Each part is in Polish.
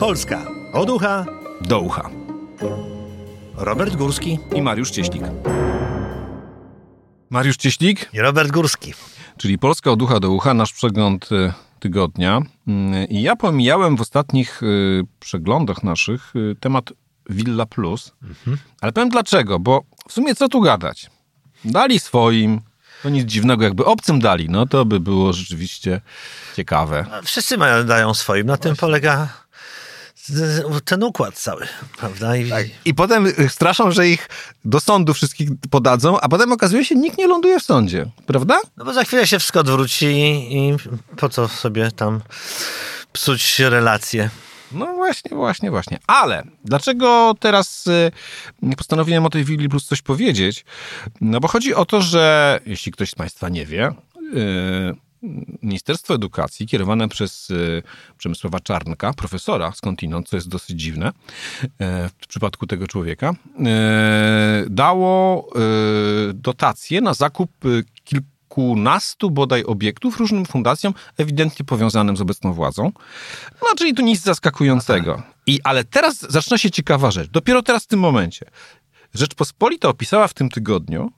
Polska od ucha do ucha. Robert Górski i Mariusz Cieślik. Mariusz Cieślik i Robert Górski. Czyli Polska od ucha do ucha, nasz przegląd y, tygodnia. Mm, I ja pomijałem w ostatnich y, przeglądach naszych y, temat Villa Plus. Mhm. Ale powiem dlaczego, bo w sumie co tu gadać? Dali swoim, to nic dziwnego, jakby obcym dali, no to by było rzeczywiście ciekawe. Wszyscy mają, dają swoim, na tym polega ten układ cały, prawda? I, tak. I potem straszą, że ich do sądu wszystkich podadzą, a potem okazuje się, nikt nie ląduje w sądzie, prawda? No bo za chwilę się wszystko odwróci i po co sobie tam psuć relacje. No właśnie, właśnie, właśnie. Ale dlaczego teraz y, postanowiłem o tej Willi Plus coś powiedzieć? No bo chodzi o to, że jeśli ktoś z Państwa nie wie, y, Ministerstwo Edukacji, kierowane przez e, Przemysława Czarnka, profesora skądinąd, co jest dosyć dziwne e, w przypadku tego człowieka, e, dało dotacje na zakup kilkunastu bodaj obiektów różnym fundacjom, ewidentnie powiązanym z obecną władzą. No, czyli tu nic zaskakującego. I, ale teraz zaczyna się ciekawa rzecz. Dopiero teraz w tym momencie. Rzeczpospolita opisała w tym tygodniu,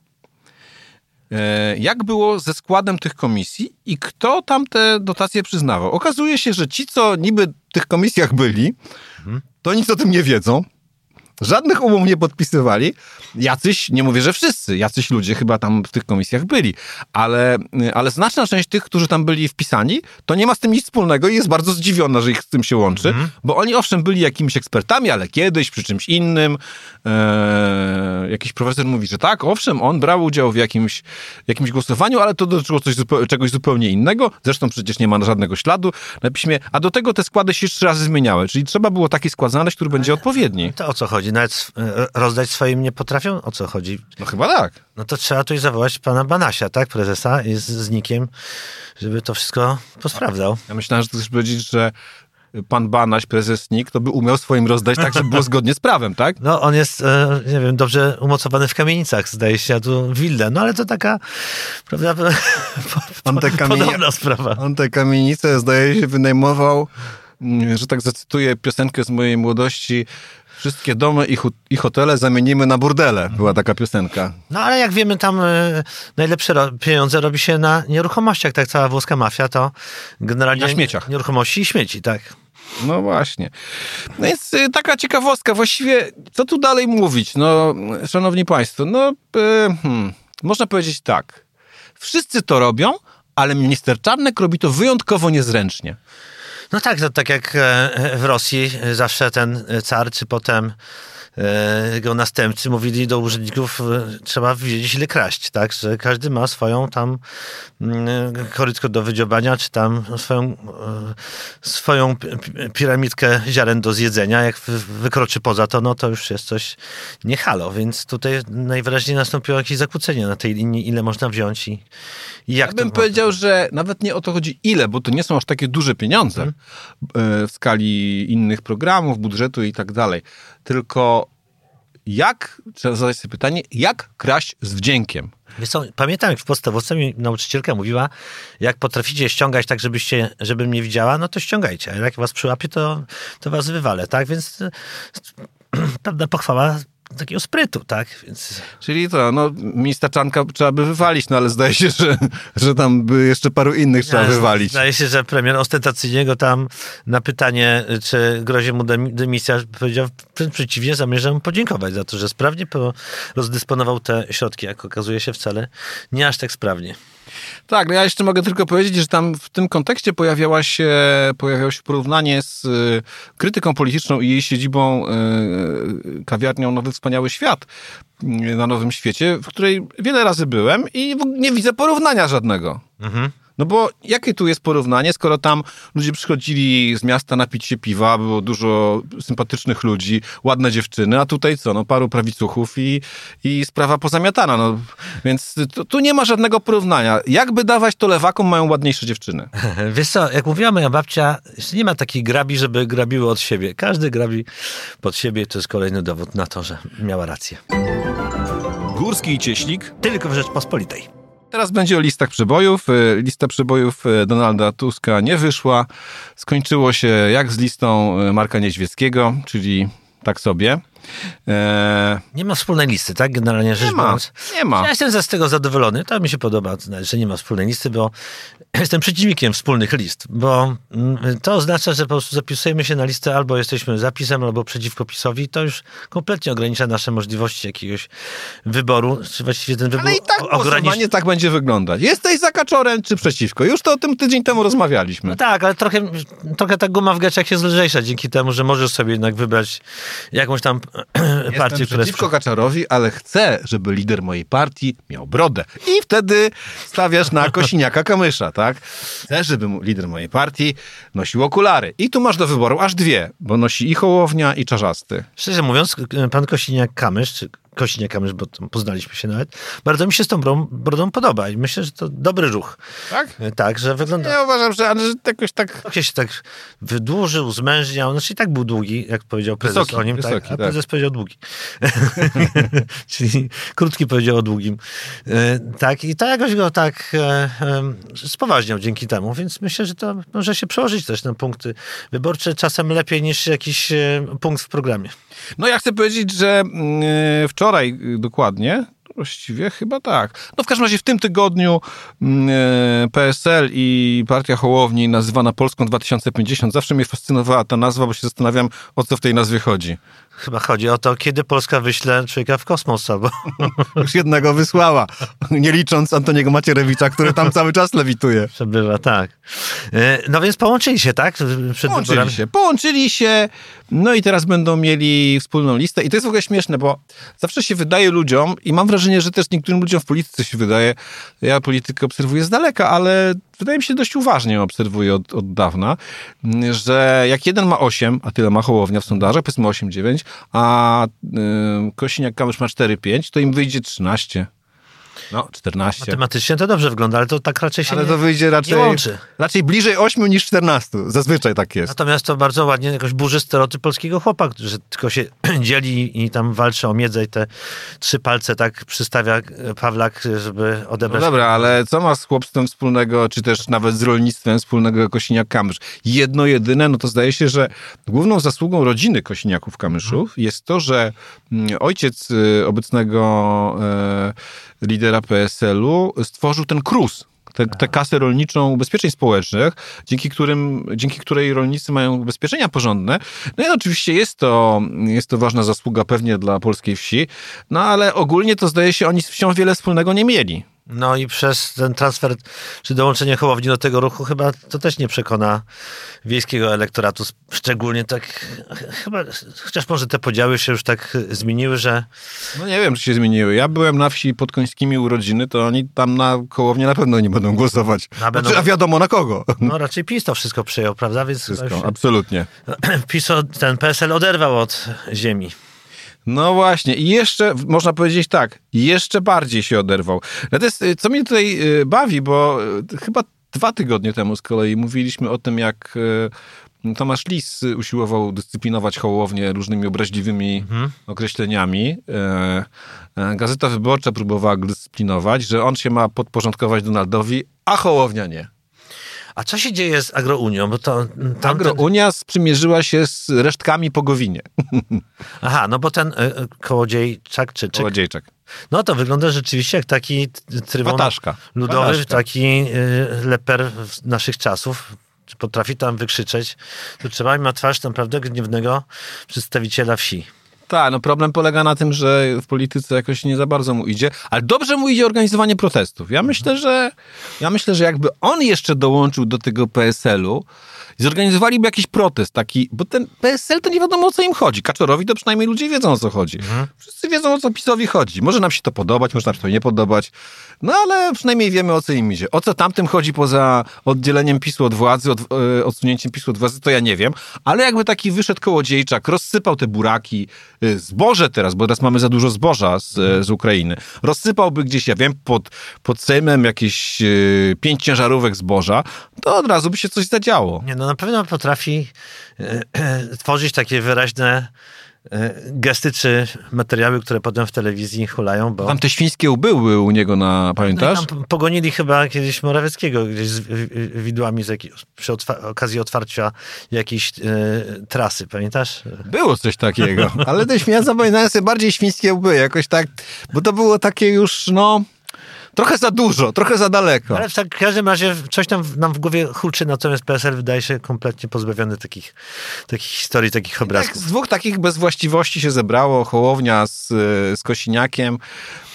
jak było ze składem tych komisji i kto tam te dotacje przyznawał? Okazuje się, że ci, co niby w tych komisjach byli, to nic o tym nie wiedzą. Żadnych umów nie podpisywali. Jacyś, nie mówię, że wszyscy, jacyś ludzie chyba tam w tych komisjach byli, ale, ale znaczna część tych, którzy tam byli wpisani, to nie ma z tym nic wspólnego i jest bardzo zdziwiona, że ich z tym się łączy, mm -hmm. bo oni owszem byli jakimiś ekspertami, ale kiedyś przy czymś innym. E, jakiś profesor mówi, że tak, owszem, on brał udział w jakimś, jakimś głosowaniu, ale to dotyczyło coś, czegoś zupełnie innego. Zresztą przecież nie ma żadnego śladu na piśmie, a do tego te składy się trzy razy zmieniały, czyli trzeba było taki skład znaleźć, który będzie odpowiedni. To o co chodzi? Nawet e, rozdać swoim nie potrafią? O co chodzi? No chyba tak. No to trzeba tu zawołać pana Banasia, tak, prezesa, i z, z Nikiem, żeby to wszystko posprawdzał. Ja myślałem, że chcesz powiedzieć, że pan Banaś, prezes NIK, to by umiał swoim rozdać tak, żeby było zgodnie z prawem, tak? No, on jest, e, nie wiem, dobrze umocowany w kamienicach, zdaje się, a tu willę. No, ale to taka, prawda, on te podobna sprawa. On te kamienice, zdaje się, wynajmował, mm, że tak zacytuję piosenkę z mojej młodości, Wszystkie domy i, i hotele zamienimy na burdele. Była taka piosenka. No ale jak wiemy, tam y, najlepsze ro pieniądze robi się na nieruchomościach. Tak cała włoska mafia to generalnie... Na śmieciach. Nieruchomości i śmieci, tak. No właśnie. No jest y, taka ciekawostka. Właściwie, co tu dalej mówić? No, szanowni państwo, no, y, hmm, można powiedzieć tak. Wszyscy to robią, ale minister Czarnek robi to wyjątkowo niezręcznie. No tak, to tak jak e, w Rosji zawsze ten car, czy potem e, jego następcy mówili do urzędników, e, trzeba wiedzieć ile kraść, tak? Że każdy ma swoją tam mm, korytko do wydziobania, czy tam swoją, swoją piramidkę ziaren do zjedzenia. Jak wykroczy poza to, no to już jest coś nie halo, więc tutaj najwyraźniej nastąpiło jakieś zakłócenie na tej linii, ile można wziąć i, jak ja bym powiedział, że nawet nie o to chodzi ile, bo to nie są aż takie duże pieniądze hmm. w skali innych programów, budżetu i tak dalej. Tylko jak, trzeba zadać sobie pytanie, jak kraść z wdziękiem? Co, pamiętam, jak w podstawówce mi nauczycielka mówiła, jak potraficie ściągać tak, żebyście, żebym nie widziała, no to ściągajcie. A jak was przyłapie, to, to was wywalę, tak? Więc pewna pochwała takiego sprytu, tak? Więc... Czyli to, no, ministra Czanka trzeba by wywalić, no ale zdaje się, że, że tam by jeszcze paru innych trzeba wywalić. Zdaje się, że premier ostentacyjnie go tam na pytanie, czy grozi mu dymisja, powiedział wręcz przeciwnie, zamierzam podziękować za to, że sprawnie rozdysponował te środki, jak okazuje się wcale nie aż tak sprawnie. Tak, no ja jeszcze mogę tylko powiedzieć, że tam w tym kontekście pojawiała się, pojawiało się porównanie z y, krytyką polityczną i jej siedzibą y, y, kawiarnią Nowy Wspaniały Świat na Nowym Świecie, w której wiele razy byłem i nie widzę porównania żadnego. Mhm. No bo jakie tu jest porównanie, skoro tam ludzie przychodzili z miasta napić się piwa, było dużo sympatycznych ludzi, ładne dziewczyny, a tutaj co, no paru prawicuchów i, i sprawa pozamiatana, no. Więc tu, tu nie ma żadnego porównania. Jakby dawać, to lewakom mają ładniejsze dziewczyny. Wiesz co, jak mówiła moja babcia, nie ma takich grabi, żeby grabiły od siebie. Każdy grabi pod siebie, to jest kolejny dowód na to, że miała rację. Górski i Cieślik tylko w Rzeczpospolitej. Teraz będzie o listach przebojów. E, lista przebojów e, Donalda Tuska nie wyszła. Skończyło się jak z listą e, Marka Niedźwieckiego, czyli tak sobie. Eee, nie ma wspólnej listy, tak? Generalnie rzecz biorąc. Nie ma. Ja jestem z tego zadowolony. To mi się podoba, że nie ma wspólnej listy, bo jestem przeciwnikiem wspólnych list, bo mm, to oznacza, że po prostu zapisujemy się na listę albo jesteśmy zapisem, albo przeciwko PiSowi. To już kompletnie ogranicza nasze możliwości jakiegoś wyboru, czy właściwie ten wybór Ale i tak głosowanie tak będzie wyglądać. Jesteś za Kaczorem, czy przeciwko? Już to o tym tydzień temu rozmawialiśmy. No tak, ale trochę, trochę ta guma w gaciach jest lżejsza dzięki temu, że możesz sobie jednak wybrać jakąś tam partię, która przeciwko Kaczorowi, ale chcę, żeby lider mojej partii miał brodę. I wtedy stawiasz na Kosiniaka Kamysza, tak? Chcę, żeby lider mojej partii nosił okulary. I tu masz do wyboru aż dwie, bo nosi i Hołownia, i Czarzasty. Szczerze mówiąc, pan Kosiniak-Kamysz, czy Kośniakam, bo poznaliśmy się nawet. Bardzo mi się z tą brodą podoba i myślę, że to dobry ruch. Tak? Tak, że wygląda... Ja uważam, że, że jakoś tak... Jak się tak wydłużył, zmężniał, znaczy i tak był długi, jak powiedział prezes wysoki, o nim, wysoki, tak, a prezes tak. powiedział długi. Czyli krótki powiedział o długim. E, tak, i to jakoś go tak e, e, spoważniał dzięki temu, więc myślę, że to może się przełożyć też na punkty wyborcze, czasem lepiej niż jakiś punkt w programie. No ja chcę powiedzieć, że mm, wczoraj y, dokładnie, Właściwie chyba tak. No w każdym razie w tym tygodniu mm, e, PSL i Partia Hołowni nazywana Polską 2050 zawsze mnie fascynowała ta nazwa, bo się zastanawiam o co w tej nazwie chodzi. Chyba chodzi o to, kiedy Polska wyśle człowieka w kosmos, albo... Już jednego wysłała, nie licząc Antoniego Macierewicza, który tam cały czas lewituje. Przebywa, tak. E, no więc połączyli się, tak? Przed połączyli wyborami. się, połączyli się, no i teraz będą mieli wspólną listę. I to jest w ogóle śmieszne, bo zawsze się wydaje ludziom, i mam wrażenie, że też niektórym ludziom w polityce się wydaje, ja politykę obserwuję z daleka, ale wydaje mi się dość uważnie obserwuję od, od dawna, że jak jeden ma 8, a tyle ma Hołownia w sondażach, powiedzmy 8-9, a y, Kosiniak-Kamysz ma 4-5, to im wyjdzie 13. No, 14. Matematycznie to dobrze wygląda, ale to tak raczej się ale nie, to wyjdzie raczej, nie łączy. Raczej bliżej 8 niż 14. Zazwyczaj tak jest. Natomiast to bardzo ładnie jakoś burzy stereotyp polskiego chłopa, że tylko się dzieli i tam walczy o miedzę i te trzy palce tak przystawia Pawlak, żeby odebrać. No dobra, ale co ma z chłopstwem wspólnego, czy też nawet z rolnictwem wspólnego Kosiniak-Kamysz? Jedno jedyne, no to zdaje się, że główną zasługą rodziny Kosiniaków-Kamyszów hmm. jest to, że mm, ojciec y, obecnego e, lidera PSL-u, stworzył ten KRUS, tę, tę kasę rolniczą ubezpieczeń społecznych, dzięki, którym, dzięki której rolnicy mają ubezpieczenia porządne. No i oczywiście jest to, jest to ważna zasługa pewnie dla polskiej wsi, no ale ogólnie to zdaje się oni z wsią wiele wspólnego nie mieli. No i przez ten transfer, czy dołączenie Hołowni do tego ruchu chyba to też nie przekona wiejskiego elektoratu, szczególnie tak, chyba, chociaż może te podziały się już tak zmieniły, że... No nie wiem, czy się zmieniły. Ja byłem na wsi pod Końskimi urodziny, to oni tam na Hołownię na pewno nie będą głosować. A, będą... Znaczy, a wiadomo na kogo. No raczej PiS to wszystko przyjął, prawda? Więc wszystko, absolutnie. PiS, ten PSL oderwał od ziemi. No właśnie, i jeszcze, można powiedzieć tak, jeszcze bardziej się oderwał. Natomiast, y, co mnie tutaj y, bawi, bo y, chyba dwa tygodnie temu z kolei mówiliśmy o tym, jak Tomasz Lis usiłował dyscyplinować Hołownię różnymi obraźliwymi mhm. określeniami. E, e, Gazeta Wyborcza próbowała go dyscyplinować, że on się ma podporządkować Donaldowi, a Hołownia nie. A co się dzieje z Agrounią? Bo to, tamten... Agrounia sprzymierzyła się z resztkami po Gowinie. Aha, no bo ten y, Kołodziejczak czy... Czyk, Kołodziejczak. No to wygląda rzeczywiście jak taki trybun Pataszka. ludowy, Pataszka. taki y, leper naszych czasów. Potrafi tam wykrzyczeć. To trzeba mieć na twarz naprawdę gniewnego przedstawiciela wsi. Tak, no problem polega na tym, że w polityce jakoś nie za bardzo mu idzie, ale dobrze mu idzie organizowanie protestów. Ja myślę, że ja myślę, że jakby on jeszcze dołączył do tego PSL-u, zorganizowaliby jakiś protest taki, bo ten PSL to nie wiadomo o co im chodzi. Kaczorowi to przynajmniej ludzie wiedzą o co chodzi. Mhm. Wszyscy wiedzą o co PiSowi chodzi. Może nam się to podobać, może nam się to nie podobać, no ale przynajmniej wiemy o co im idzie. O co tamtym chodzi poza oddzieleniem PiSu od władzy, od, e, odsunięciem PiSu od władzy, to ja nie wiem, ale jakby taki wyszedł kołodziejczak, rozsypał te buraki, zboże teraz, bo teraz mamy za dużo zboża z, e, z Ukrainy, rozsypałby gdzieś, ja wiem, pod, pod Sejmem jakieś e, pięć ciężarówek zboża, to od razu by się coś zadziało. Nie, no na pewno potrafi e, tworzyć takie wyraźne gesty czy materiały, które potem w telewizji hulają, bo... Tam te świńskie łby były u niego na, pamiętasz? No tam pogonili chyba kiedyś Morawieckiego gdzieś z wi- wi- widłami z jakiej, przy otwa- okazji otwarcia jakiejś e, trasy, pamiętasz? Było coś takiego, ale te świnia zapamiętałem sobie bardziej świńskie łby, jakoś tak, bo to było takie już, no, trochę za dużo, trochę za daleko. Ale w tak- każdym razie coś tam nam w głowie hulczy, natomiast PSL wydaje się kompletnie pozbawiony takich, takich historii, takich Tak, obrazków. z dwóch takich bezwłaściwości się zebrało, Hołownia z, y, z Kosiniakiem,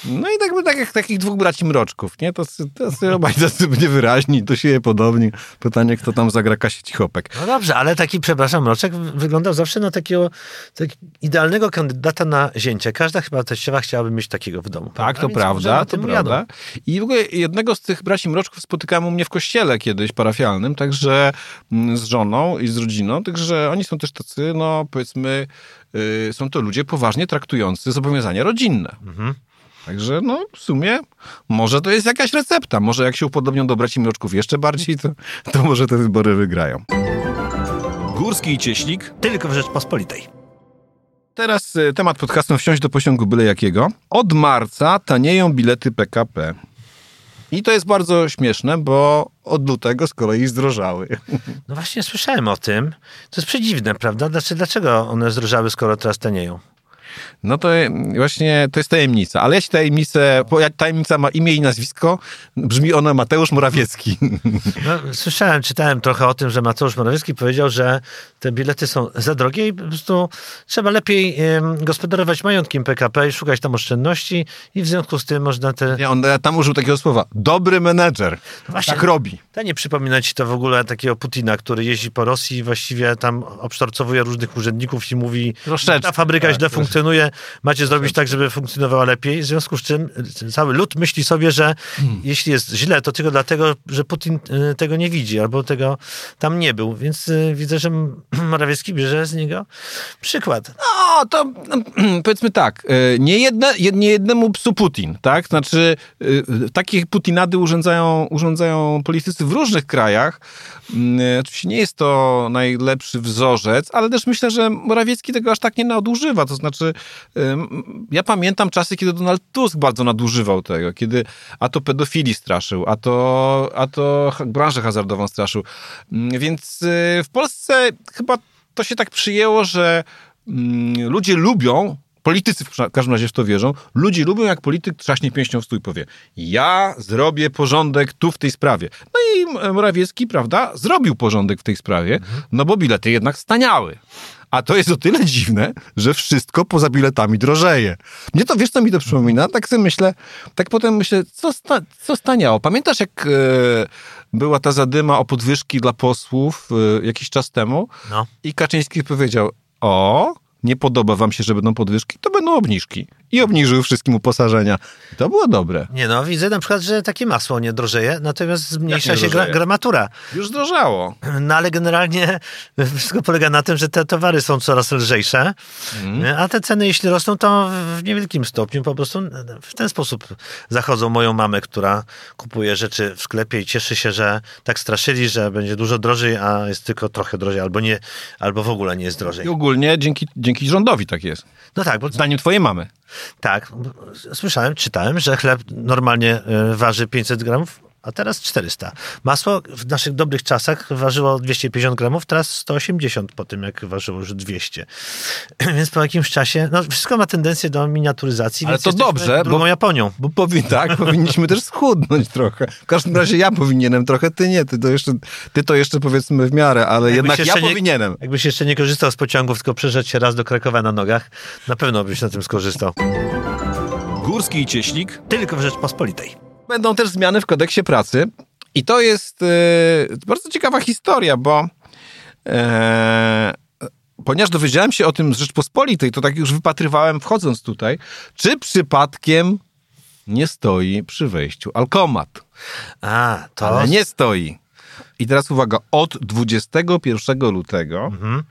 no i tak, by tak jak takich dwóch braci mroczków, nie? To, to, to obaj tacy niewyraźni, do siebie podobni. Pytanie, kto tam zagra Kasię Cichopek. No dobrze, ale taki, przepraszam, Mroczek wyglądał zawsze na takiego tak idealnego kandydata na zięcia. Każda chyba teściowa chciałaby mieć takiego w domu. Tak, to prawda, to prawda. jadą. I w ogóle jednego z tych braci Mroczków spotykałem u mnie w kościele kiedyś parafialnym, także mm, z żoną i z rodziną, także oni są też tacy, no powiedzmy, y, są to ludzie poważnie traktujący zobowiązania rodzinne. Także no w sumie może to jest jakaś recepta. Może jak się upodobnią do braci Mroczków jeszcze bardziej, to, to może te wybory wygrają. Górski i Cieślik. Tylko w Rzeczpospolitej. Teraz y, temat podcastu Wsiąść do pociągu byle jakiego. Od marca tanieją bilety PKP. I to jest bardzo śmieszne, bo od lutego z kolei zdrożały. No właśnie słyszałem o tym. To jest przedziwne, prawda? Dlaczego, dlaczego one zdrożały, skoro teraz tanieją? No to właśnie to jest tajemnica. Ale ja ci tajemnicę, bo tajemnica ma imię i nazwisko. Brzmi ona Mateusz Morawiecki. No, słyszałem, czytałem trochę o tym, że Mateusz Morawiecki powiedział, że te bilety są za drogie i po prostu trzeba lepiej gospodarować majątkiem PKP i szukać tam oszczędności i w związku z tym można te... Nie, on tam użył takiego słowa. Dobry menedżer. Właśnie. Tak robi. To nie przypomina ci to w ogóle takiego Putina, który jeździ po Rosji i właściwie tam obsztorcowuje różnych urzędników i mówi, Troszeczkę, ta fabryka tak, źle funkcjonuje, macie zrobić tak, żeby funkcjonowała lepiej. W związku z czym y, cały lud myśli sobie, że Hmm. jeśli jest źle, to tylko dlatego, że Putin y, tego nie widzi albo tego tam nie był. Więc y, widzę, że Morawiecki bierze z niego przykład. No, to mm, powiedzmy tak, e, nie, jedne, jed- nie jednemu psu Putin, tak? Znaczy, e, takie Putinady urządzają, urządzają politycy w różnych krajach. Mm, e, Oczywiście nie jest to najlepszy wzorzec, ale też myślę, że Morawiecki tego aż tak nie nadużywa. To znaczy, ja pamiętam czasy, kiedy Donald Tusk bardzo nadużywał tego, kiedy a to pedofili straszył, a to, a to branżę hazardową straszył. Mm, Więc e, w Polsce chyba to się tak przyjęło, że mm, ludzie lubią, politycy w każdym razie w to wierzą, ludzie lubią jak polityk trzaśnie pięścią w stół i powie ja zrobię porządek tu w tej sprawie. No i Morawiecki, prawda, zrobił porządek w tej sprawie, no bo bilety jednak staniały. A to jest o tyle dziwne, że wszystko poza biletami drożeje. Mnie to, wiesz co mi to przypomina? Tak sobie myślę, tak potem myślę, co, sta, co staniało? Pamiętasz jak e, była ta zadyma o podwyżki dla posłów e, jakiś czas temu? No. I Kaczyński powiedział, o, nie podoba wam się, że będą podwyżki, to będą obniżki. I obniżył wszystkim uposażenia. To było dobre. Nie no, widzę na przykład, że takie masło nie drożeje, natomiast zmniejsza nie się gra, gramatura. Już zdrożało. No ale generalnie wszystko polega na tym, że te towary są coraz lżejsze, Mhm. a te ceny, jeśli rosną, to w niewielkim stopniu po prostu w ten sposób zachodzą moją mamę, która kupuje rzeczy w sklepie i cieszy się, że tak straszyli, że będzie dużo drożej, a jest tylko trochę drożej, albo nie, albo w ogóle nie jest drożej. I ogólnie dzięki, dzięki rządowi tak jest. No tak, bo Zdaniem twojej mamy. Tak, słyszałem, czytałem, że chleb normalnie e, waży 500 gramów, a teraz 400. Masło w naszych dobrych czasach ważyło 250 gramów, teraz 180 po tym, jak ważyło już 200. Więc po jakimś czasie, no wszystko ma tendencję do miniaturyzacji, Ale więc to dobrze, drugą bo- Japonią. Bo powi tak, powinniśmy też schudnąć trochę. W każdym razie ja powinienem trochę, ty nie. Ty to jeszcze, ty to jeszcze powiedzmy w miarę, ale Jakbyś jednak ja nie- powinienem. Jakbyś jeszcze nie korzystał z pociągów, tylko przeszedł się raz do Krakowa na nogach, na pewno byś na tym skorzystał. Górski i Cieślik. Tylko w Rzeczpospolitej. Będą też zmiany w kodeksie pracy. I to jest e, bardzo ciekawa historia, bo e, ponieważ dowiedziałem się o tym z Rzeczpospolitej, to tak już wypatrywałem wchodząc tutaj, czy przypadkiem nie stoi przy wejściu alkomat. A, to... Ale nie stoi. I teraz uwaga, od 21 lutego Mhm.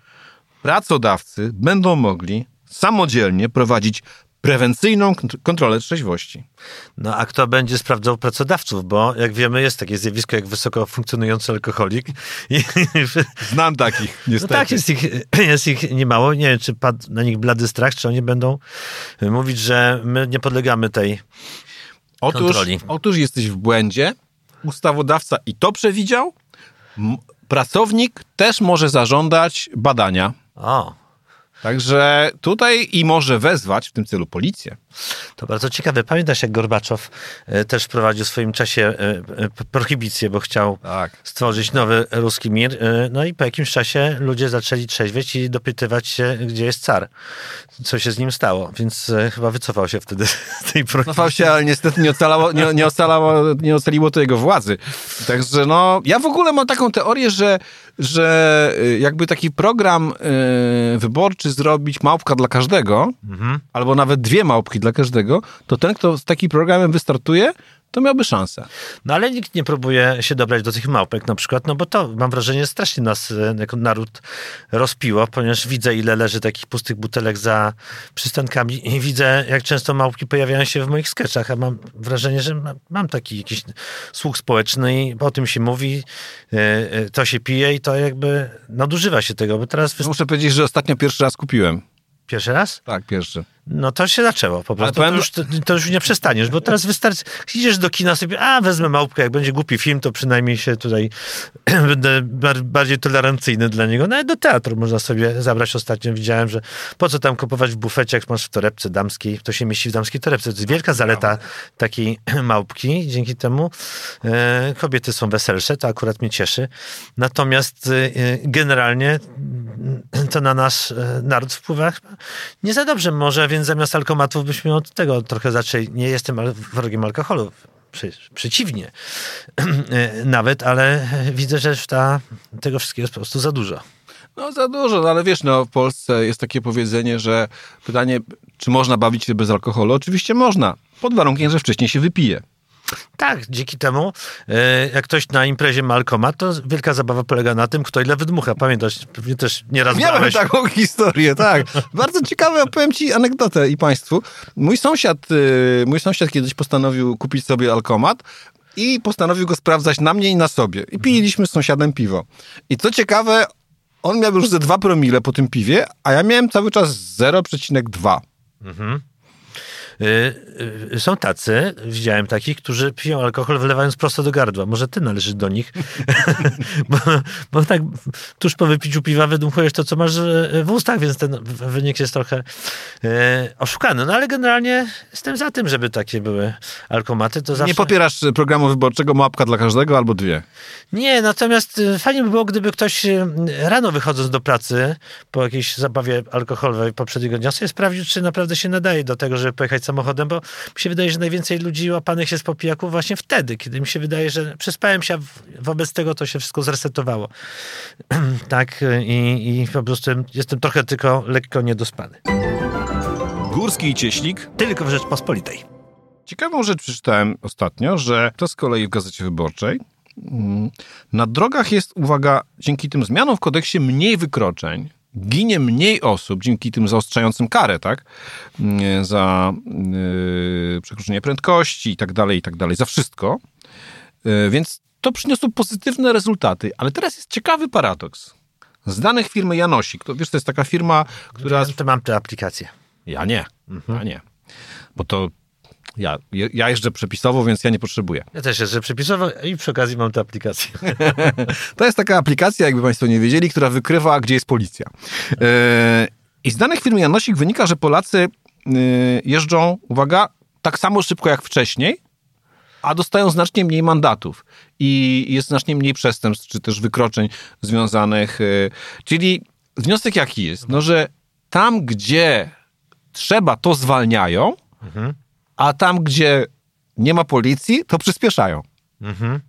pracodawcy będą mogli samodzielnie prowadzić prewencyjną kont- kontrolę trzeźwości. No a kto będzie sprawdzał pracodawców? Bo jak wiemy, jest takie zjawisko jak wysoko funkcjonujący alkoholik. Znam takich, no niestety. tak, jest ich, jest ich niemało. Nie wiem, czy padł na nich blady strach, czy oni będą mówić, że my nie podlegamy tej Otóż, kontroli. otóż jesteś w błędzie. Ustawodawca i to przewidział. Pracownik też może zażądać badania. O, Także tutaj i może wezwać w tym celu policję. to bardzo ciekawe. Pamiętasz, jak Gorbaczow e, też wprowadził w swoim czasie e, e, prohibicję, bo chciał Tak. stworzyć nowy ruski mir. No i po jakimś czasie ludzie zaczęli trzeźwieć i dopytywać się, gdzie jest car. Co się z nim stało. Więc chyba wycofał się wtedy z tej prohibicji. Cofał się, ale niestety nie ocalało, nie, nie, ocalało, nie ocaliło to jego władzy. Także no, ja w ogóle mam taką teorię, że, że y, jakby taki program y, wyborczy zrobić małpka dla każdego, albo nawet dwie małpki dla każdego, to ten, kto z takim programem wystartuje, to miałby szansę. No ale nikt nie próbuje się dobrać do tych małpek na przykład, no bo to mam wrażenie strasznie nas e, jako naród rozpiło, ponieważ widzę ile leży takich pustych butelek za przystankami i widzę jak często małpki pojawiają się w moich sketchach, a mam wrażenie, że ma- mam taki jakiś słuch społeczny i o tym się mówi, e, e, to się pije i to jakby nadużywa się tego, bo teraz Muszę powiedzieć, że ostatnio pierwszy raz kupiłem. pierwszy raz? Tak, pierwszy. No to się zaczęło po prostu. To powiem- już, to, to już nie przestaniesz, bo teraz wystarczy, idziesz do kina sobie, a wezmę małpkę, jak będzie głupi film, to przynajmniej się tutaj będę bar- bardziej tolerancyjny dla niego. Nawet do teatru można sobie zabrać. Ostatnio widziałem, że po co tam kupować w bufecie, jak masz w torebce damskiej, to się mieści w damskiej torebce. To jest wielka zaleta takiej małpki. Dzięki temu e, kobiety są weselsze, to akurat mnie cieszy. Natomiast e, generalnie mm, to na nasz e, naród wpływa nie za dobrze może, więc zamiast alkomatów byśmy od tego trochę zaczęli. Nie jestem wrogiem alkoholu. Prze- Przeciwnie, nawet, ale widzę, że ta, tego wszystkiego jest po prostu za dużo. No za dużo, no ale wiesz, no w Polsce jest takie powiedzenie, że pytanie, czy można bawić się bez alkoholu? Oczywiście można, pod warunkiem, że wcześniej się wypije. Tak, dzięki temu, e, jak ktoś na imprezie ma alkomat, to wielka zabawa polega na tym, kto ile wydmucha. Pamiętasz, pewnie też nieraz Miałem brałeś. taką historię, tak. Bardzo ciekawe, opowiem ci anegdotę i państwu. Mój sąsiad, y, mój sąsiad kiedyś postanowił kupić sobie alkomat i postanowił go sprawdzać na mnie i na sobie. I piliśmy z sąsiadem piwo. I co ciekawe, on miał już ze 2 promile po tym piwie, a ja miałem cały czas 0,2. Y, y, Są tacy, widziałem takich, którzy piją alkohol wylewając prosto do gardła. Może ty należysz do nich. bo, bo tak tuż po wypiciu piwa wydmuchujesz to, co masz y, w ustach, więc ten wynik jest trochę y, oszukany. No ale generalnie jestem za tym, żeby takie były alkomaty. To zawsze... Nie popierasz y, programu wyborczego Mapka dla każdego albo dwie. Nie, natomiast y, fajnie by było, gdyby ktoś y, rano wychodząc do pracy po jakiejś zabawie alkoholowej poprzedniego dnia sobie sprawdził, czy naprawdę się nadaje do tego, żeby pojechać samochodem, bo mi się wydaje, że najwięcej ludzi łapanych jest po pijaku właśnie wtedy, kiedy mi się wydaje, że przespałem się, wobec tego to się wszystko zresetowało. tak i, i po prostu jestem trochę tylko lekko niedospany. Górski i Cieślik. Tylko w Rzeczpospolitej. Ciekawą rzecz przeczytałem ostatnio, że to z kolei w Gazecie Wyborczej. mm, Na drogach jest, uwaga, dzięki tym zmianom w kodeksie mniej wykroczeń, ginie mniej osób dzięki tym zaostrzającym karę, tak? Mm, Za yy, przekroczenie prędkości i tak dalej, i tak dalej, za wszystko. Yy, więc to przyniosło pozytywne rezultaty. Ale teraz jest ciekawy paradoks. Z danych firmy Janosik, to wiesz, to jest taka firma, która... To mam tę aplikację. Ja nie, ja nie. Bo to ja, ja jeżdżę przepisowo, więc ja nie potrzebuję. Ja też jeszcze przepisowo i przy okazji mam tę aplikację. To jest taka aplikacja, jakby Państwo nie wiedzieli, która wykrywa, gdzie jest policja. E, I z danych firmy Janosik wynika, że Polacy e, jeżdżą, uwaga, tak samo szybko jak wcześniej, a dostają znacznie mniej mandatów i jest znacznie mniej przestępstw, czy też wykroczeń związanych. e, Czyli wniosek jaki jest? No, że tam, gdzie trzeba, to zwalniają, a tam, gdzie nie ma policji, to przyspieszają. Mhm.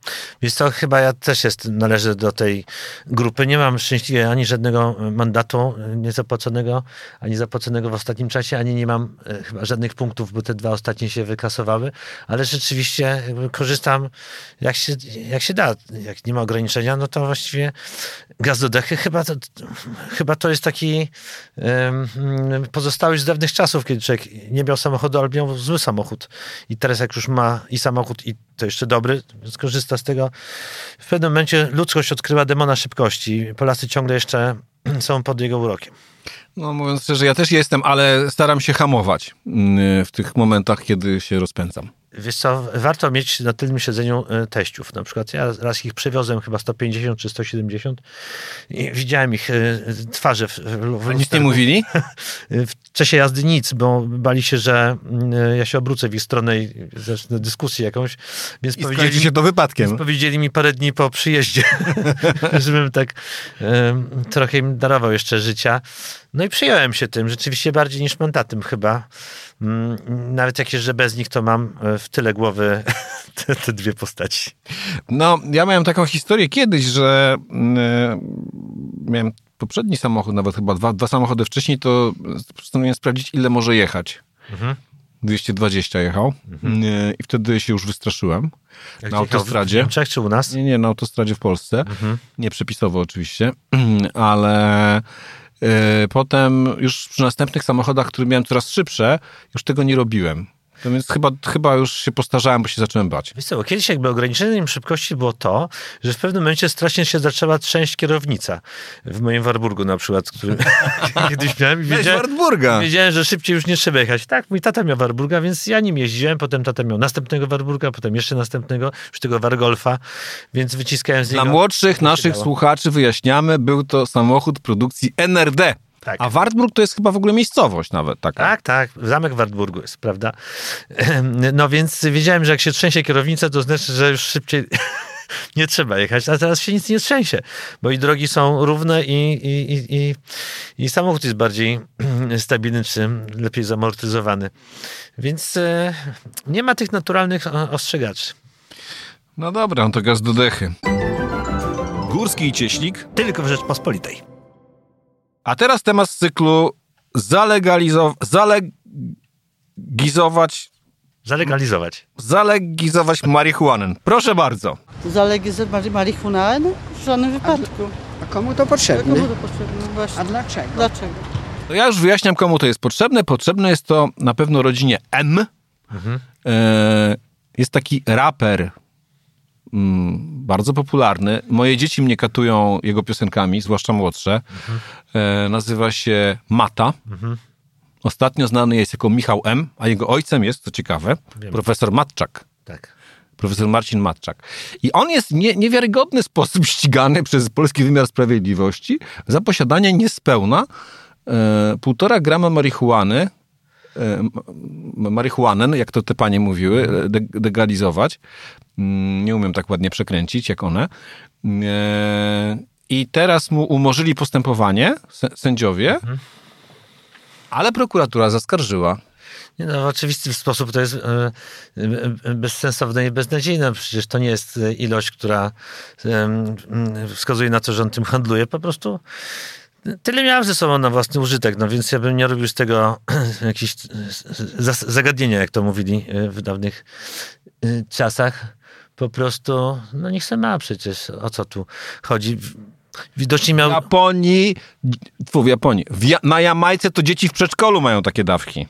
Wiesz co, chyba ja też jest, należę do tej grupy. Nie mam szczęśliwie ani żadnego mandatu niezapłaconego, ani zapłaconego w ostatnim czasie, ani nie mam e, chyba żadnych punktów, bo te dwa ostatnie się wykasowały, ale rzeczywiście korzystam jak się, jak się da. Jak nie ma ograniczenia, no to właściwie Gaz chyba to, chyba to jest taki um, pozostałość z dawnych czasów, kiedy człowiek nie miał samochodu, ale miał zły samochód. I teraz jak już ma i samochód, i to jeszcze dobry, skorzysta z tego. W pewnym momencie ludzkość odkryła demona szybkości. Polacy ciągle jeszcze są pod jego urokiem. No mówiąc szczerze, ja też jestem, ale staram się hamować mm, w tych momentach, kiedy się rozpędzam. Wiesz co, warto mieć na tylnym siedzeniu e, teściów. Na przykład ja raz ich przewiozłem chyba 150 czy 170 i widziałem ich e, twarze. W, w, nic nie mówili? W czasie jazdy nic, bo bali się, że mm, ja się obrócę w ich stronę i zacznę dyskusję jakąś. Więc I powiedzieli się to wypadkiem. Więc powiedzieli mi parę dni po przyjeździe, żebym tak trochę im darował jeszcze życia. No i przyjąłem się tym, rzeczywiście bardziej niż mandatem chyba. Mm, nawet jak jeżdżę bez nich, to mam e, w tyle głowy te, te dwie postaci. No, ja miałem taką historię kiedyś, że yy, miałem poprzedni samochód, nawet chyba dwa, dwa samochody wcześniej, to postanowiłem sprawdzić, ile może jechać. Mhm. 220 jechał mhm. i wtedy się już wystraszyłem. Jak na autostradzie. W Niemczech czy u nas? Nie, nie, na autostradzie w Polsce. Mhm. Nie przepisowo oczywiście, ale E, potem już przy następnych samochodach, które miałem coraz szybsze, już tego nie robiłem. No więc chyba, chyba już się postarzałem, bo się zacząłem bać. Wiesz co, kiedyś jakby ograniczeniem szybkości było to, że w pewnym momencie strasznie się zaczęła trzęść kierownica. W moim Warburgu na przykład, który kiedyś miałem. I wiedziałem, Warburga. wiedziałem, że szybciej już nie trzeba jechać. Tak, mój tata miał Warburga, więc ja nim jeździłem, potem tata miał następnego Warburga, potem jeszcze następnego, już tego Wargolfa, więc wyciskałem z niego... Dla młodszych naszych słuchaczy wyjaśniamy, był to samochód produkcji NRD. Tak. A Wartburg to jest chyba w ogóle miejscowość nawet taka. Tak, tak. Zamek w Wartburgu jest, prawda? No więc wiedziałem, że jak się trzęsie kierownica, to znaczy, że już szybciej nie trzeba jechać, a teraz się nic nie trzęsie, bo i drogi są równe i, i, i, i, i samochód jest bardziej stabilny, czy lepiej zamortyzowany. Więc e, nie ma tych naturalnych ostrzegaczy. No dobra, on to gaz do dechy. Górski i Cieśnik. Tylko w Rzeczpospolitej. A teraz temat z cyklu zalegalizować, zalegizować Zalegalizować. Zalegizować marihuanę. Proszę bardzo. Zalegizować marihuanę? W żadnym wypadku. A komu to potrzebne? Komu to potrzebne? Właśnie. A dlaczego? Dlaczego? To ja już wyjaśniam, komu to jest potrzebne. Potrzebne jest to na pewno rodzinie M. Mhm. E, jest taki raper bardzo popularny. Moje dzieci mnie katują jego piosenkami, zwłaszcza młodsze. Mhm. E, nazywa się Mata. Mhm. Ostatnio znany jest jako Michał M., a jego ojcem jest, co ciekawe, Wiem. profesor Matczak. Tak. Profesor Marcin Matczak. I on jest nie, niewiarygodny sposób ścigany przez polski wymiar sprawiedliwości za posiadanie niespełna e, półtora grama marihuany E, marihuanę, jak to te panie mówiły, legalizować. Mm, nie umiem tak ładnie przekręcić, jak one. E, I teraz mu umorzyli postępowanie, sędziowie, mhm. ale prokuratura zaskarżyła. Nie no, w oczywisty sposób to jest e, bezsensowne i beznadziejne. Przecież to nie jest ilość, która wskazuje na to, że on tym handluje. Po prostu tyle miałem ze sobą na własny użytek, no więc ja bym nie robił z tego jakiegoś zagadnienia, jak to mówili e, w dawnych e, czasach. Po prostu, no niech se ma przecież, o co tu chodzi. Widocznie miał... W Japonii, w Japonii, w ja, na Jamajce to dzieci w przedszkolu mają takie dawki.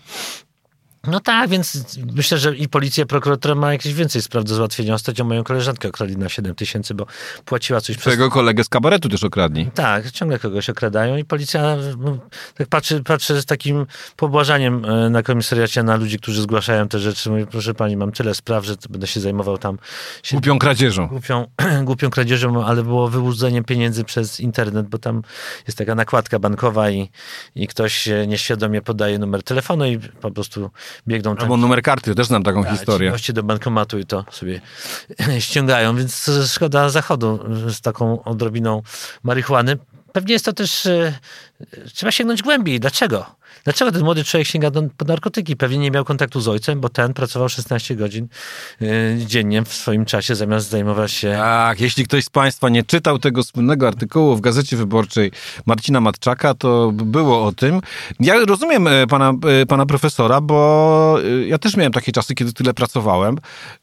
No tak, więc myślę, że i policja, prokuratura ma jakieś więcej spraw do załatwienia. Ostatnio moją koleżankę okradli na 7 tysięcy, bo płaciła coś przez... Twojego kolegę z kabaretu też okradli. Tak, ciągle kogoś okradają i policja no, tak patrzy, patrzy z takim pobłażaniem e, na komisariacie na ludzi, którzy zgłaszają te rzeczy. Mówi, proszę pani, mam tyle spraw, że będę się zajmował tam... Się... Głupią kradzieżą. Głupią, głupią kradzieżą, ale było wyłudzenie pieniędzy przez internet, bo tam jest taka nakładka bankowa i, i ktoś nieświadomie podaje numer telefonu i po prostu biegną tam. Albo numer karty, też znam taką tak, historię. Goście do bankomatu i to sobie ściągają, więc szkoda zachodu z taką odrobiną marihuany. Pewnie jest to też, e, trzeba sięgnąć głębiej. Dlaczego? Dlaczego ten młody człowiek sięga do, po narkotyki? Pewnie nie miał kontaktu z ojcem, bo ten pracował 16 godzin y, dziennie w swoim czasie, zamiast zajmować się... Tak, jeśli ktoś z Państwa nie czytał tego słynnego artykułu w Gazecie Wyborczej Marcina Matczaka, to było o tym. Ja rozumiem e, pana, e, pana profesora, bo e, ja też miałem takie czasy, kiedy tyle pracowałem.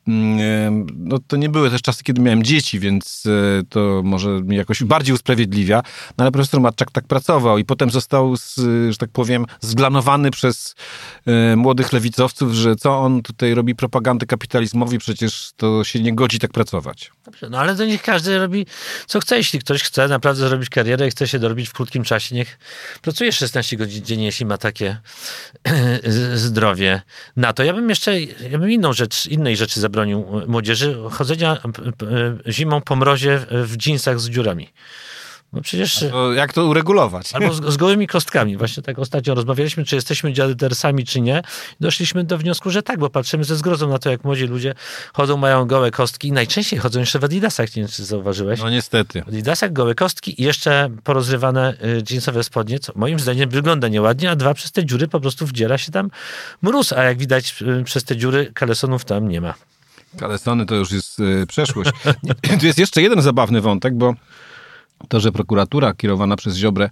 Mm, No, to nie były też czasy, kiedy miałem dzieci, więc to może mnie jakoś bardziej usprawiedliwia. No, ale profesor Matczak tak pracował i potem został, z, że tak powiem, zglanowany przez e, młodych lewicowców, że co on tutaj robi propagandę kapitalizmowi, przecież to się nie godzi tak pracować. Dobrze, no ale to niech każdy robi co chce. Jeśli ktoś chce naprawdę zrobić karierę i chce się dorobić w krótkim czasie, niech pracuje 16 godzin dziennie, jeśli ma takie zdrowie na to. Ja bym jeszcze, ja bym inną rzecz, innej rzeczy zabronił młodzieży. Chodzenia zimą po mrozie w dżinsach z dziurami. No przecież... To jak to uregulować? Albo z, z gołymi kostkami. Właśnie tak ostatnio rozmawialiśmy, czy jesteśmy dziadersami, czy nie. Doszliśmy do wniosku, że tak, bo patrzymy ze zgrozą na to, jak młodzi ludzie chodzą, mają gołe kostki i najczęściej chodzą jeszcze w adidasach, nie wiem, czy zauważyłeś. No niestety. W adidasach gołe kostki i jeszcze porozrywane y, jeansowe spodnie, co moim zdaniem wygląda nieładnie, a dwa, przez te dziury po prostu wdziera się tam mróz, a jak widać y, przez te dziury kalesonów tam nie ma. Kalesony to już jest e, przeszłość. Tu jest jeszcze jeden zabawny wątek, bo to, że prokuratura kierowana przez Ziobrę,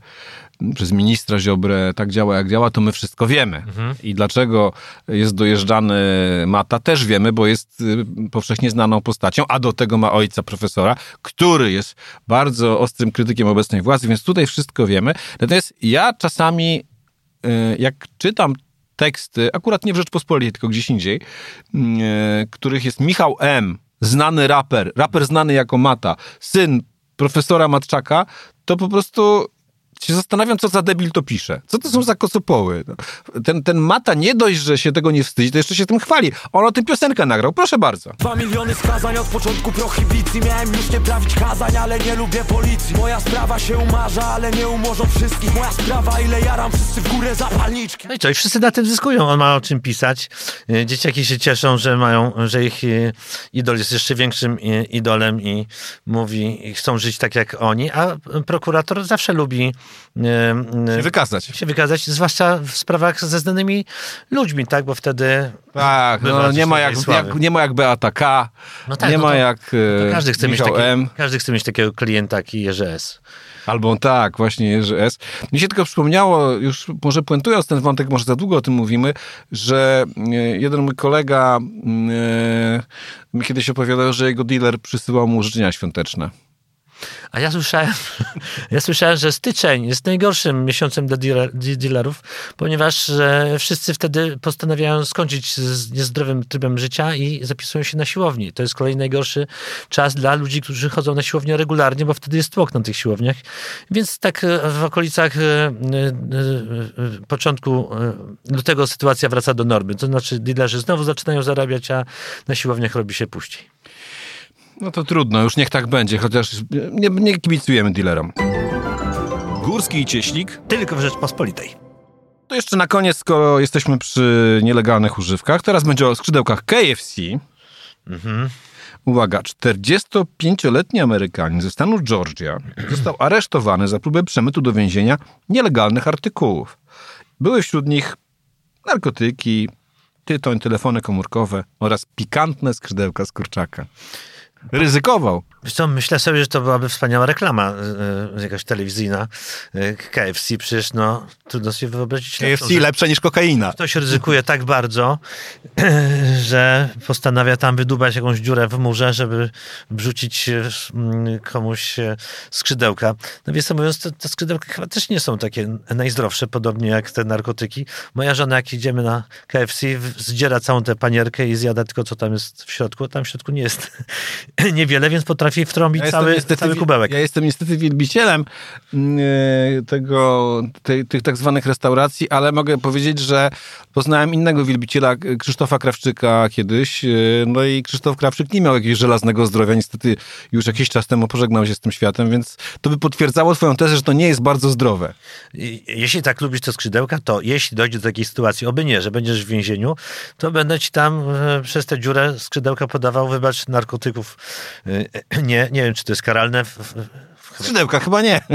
przez ministra Ziobrę tak działa, jak działa, to my wszystko wiemy. I dlaczego jest dojeżdżany Mata, też wiemy, bo jest y, powszechnie znaną postacią, a do tego ma ojca profesora, który jest bardzo ostrym krytykiem obecnej władzy, więc tutaj wszystko wiemy. Natomiast ja czasami, y, jak czytam teksty, akurat nie w Rzeczpospolitej, tylko gdzieś indziej, y, których jest Michał M., znany raper, raper znany jako Mata, syn profesora Matczaka, to po prostu się zastanawiam, co za debil to pisze. Co to są za kocopoły? No, Ten, ten Mata nie dość, że się tego nie wstydzi, to jeszcze się tym chwali. On o tym piosenkę nagrał, proszę bardzo. Dwa miliony skazań od początku prohibicji Miałem już nie prawić kazań, ale nie lubię policji Moja sprawa się umarza, ale nie umorzą wszystkich Moja sprawa, ile jaram, wszyscy w górę zapalniczki No i co, i wszyscy na tym zyskują. On ma o czym pisać. Y, Dzieciaki się cieszą, że mają, że ich y, idol jest jeszcze większym y, idolem i mówi, i chcą żyć tak jak oni, a prokurator zawsze lubi Się wykazać. się wykazać, zwłaszcza w sprawach ze znanymi ludźmi, tak? Bo wtedy Tak, no, nie, ma jak, jak, nie ma jak Beata K, No tak, nie no ma to- jak to e, każdy chce, mieć takie, M. każdy chce mieć takiego klienta jak Jerzy S. Albo tak, właśnie Jerzy S. Mi się tylko przypomniało, już może puentując ten wątek, może za długo o tym mówimy, że e, jeden mój kolega e, mi kiedyś opowiadał, że jego dealer przysyłał mu życzenia świąteczne. A ja słyszałem, ja słyszałem, że styczeń jest najgorszym miesiącem dla dealer- de- dealerów, ponieważ e, wszyscy wtedy postanawiają skończyć z niezdrowym trybem życia i zapisują się na siłowni. To jest kolej najgorszy czas dla ludzi, którzy chodzą na siłownię regularnie, bo wtedy jest tłok na tych siłowniach. Więc tak e, w okolicach e, początku lutego sytuacja wraca do normy. To znaczy dealerzy znowu zaczynają zarabiać, a na siłowniach robi się puściej. No to trudno, już niech tak będzie, chociaż nie, nie kibicujemy dealerom. Górski i Cieślik. Tylko w Rzeczpospolitej. To jeszcze na koniec, skoro jesteśmy przy nielegalnych używkach, teraz będzie o skrzydełkach KFC. Uwaga, 45-letni Amerykanin ze stanu Georgia został aresztowany za próbę przemytu do więzienia nielegalnych artykułów. Były wśród nich narkotyki, tytoń, telefony komórkowe oraz pikantne skrzydełka z kurczaka. Ryzykował. Wiesz co, myślę sobie, że to byłaby wspaniała reklama y, y, jakaś telewizyjna. Y, KFC przecież, no, trudno sobie wyobrazić. lepszą, że lepsze niż kokaina. Ktoś ryzykuje tak bardzo, że postanawia tam wydubać jakąś dziurę w murze, żeby wrzucić y, mm, komuś y, skrzydełka. No więc mówiąc, te, te skrzydełka chyba też nie są takie najzdrowsze, podobnie jak te narkotyki. Moja żona, jak idziemy na KFC, zdziera całą tę panierkę i zjada tylko, co tam jest w środku. Tam w środku nie jest niewiele, więc potrafi wtrąbić cały, cały kubełek. Ja jestem niestety wielbicielem mm, e, tego, tych tak zwanych restauracji, ale mogę powiedzieć, że poznałem innego wielbiciela, K- Krzysztofa Krawczyka kiedyś. e, No i Krzysztof Krawczyk nie miał jakiegoś żelaznego zdrowia. Niestety już jakiś czas temu pożegnał się z tym światem, więc to by potwierdzało twoją tezę, że to nie jest bardzo zdrowe. Jeśli tak lubisz te skrzydełka, to jeśli dojdzie do takiej sytuacji, oby nie, że będziesz w więzieniu, to będę ci tam e, przez tę dziurę skrzydełka podawał, wybacz, narkotyków. Nie, nie wiem, czy to jest karalne. W- w- Skrzydełka chyba nie.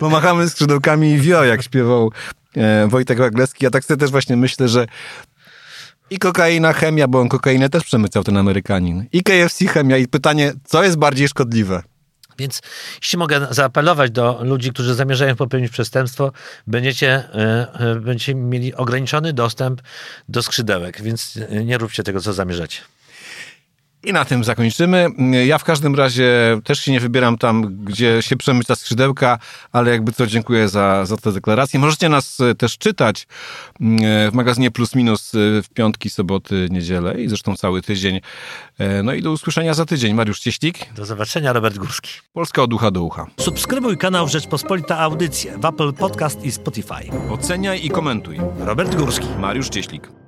pomachamy skrzydełkami i wio, jak śpiewał e, Wojtek Wagleski. Ja tak sobie też właśnie myślę, że i kokaina, chemia, bo on kokainę też przemycał, ten Amerykanin. I KFC, chemia. I pytanie, co jest bardziej szkodliwe? Więc jeśli mogę zaapelować do ludzi, którzy zamierzają popełnić przestępstwo, będziecie, e, e, będziecie mieli ograniczony dostęp do skrzydełek, więc nie róbcie tego, co zamierzacie. I na tym zakończymy. Ja w każdym razie też się nie wybieram tam, gdzie się przemyśla skrzydełka, ale jakby co dziękuję za, za te deklaracje. Możecie nas e, też czytać w magazynie Plus Minus w piątki, soboty, niedzielę i zresztą cały tydzień. No i do usłyszenia za tydzień. Mariusz Cieślik. Do zobaczenia, Robert Górski. Polska od ucha do ucha. Subskrybuj kanał Rzeczpospolita Audycje w Apple Podcast i Spotify. Oceniaj i komentuj. Robert Górski. Mariusz Cieślik.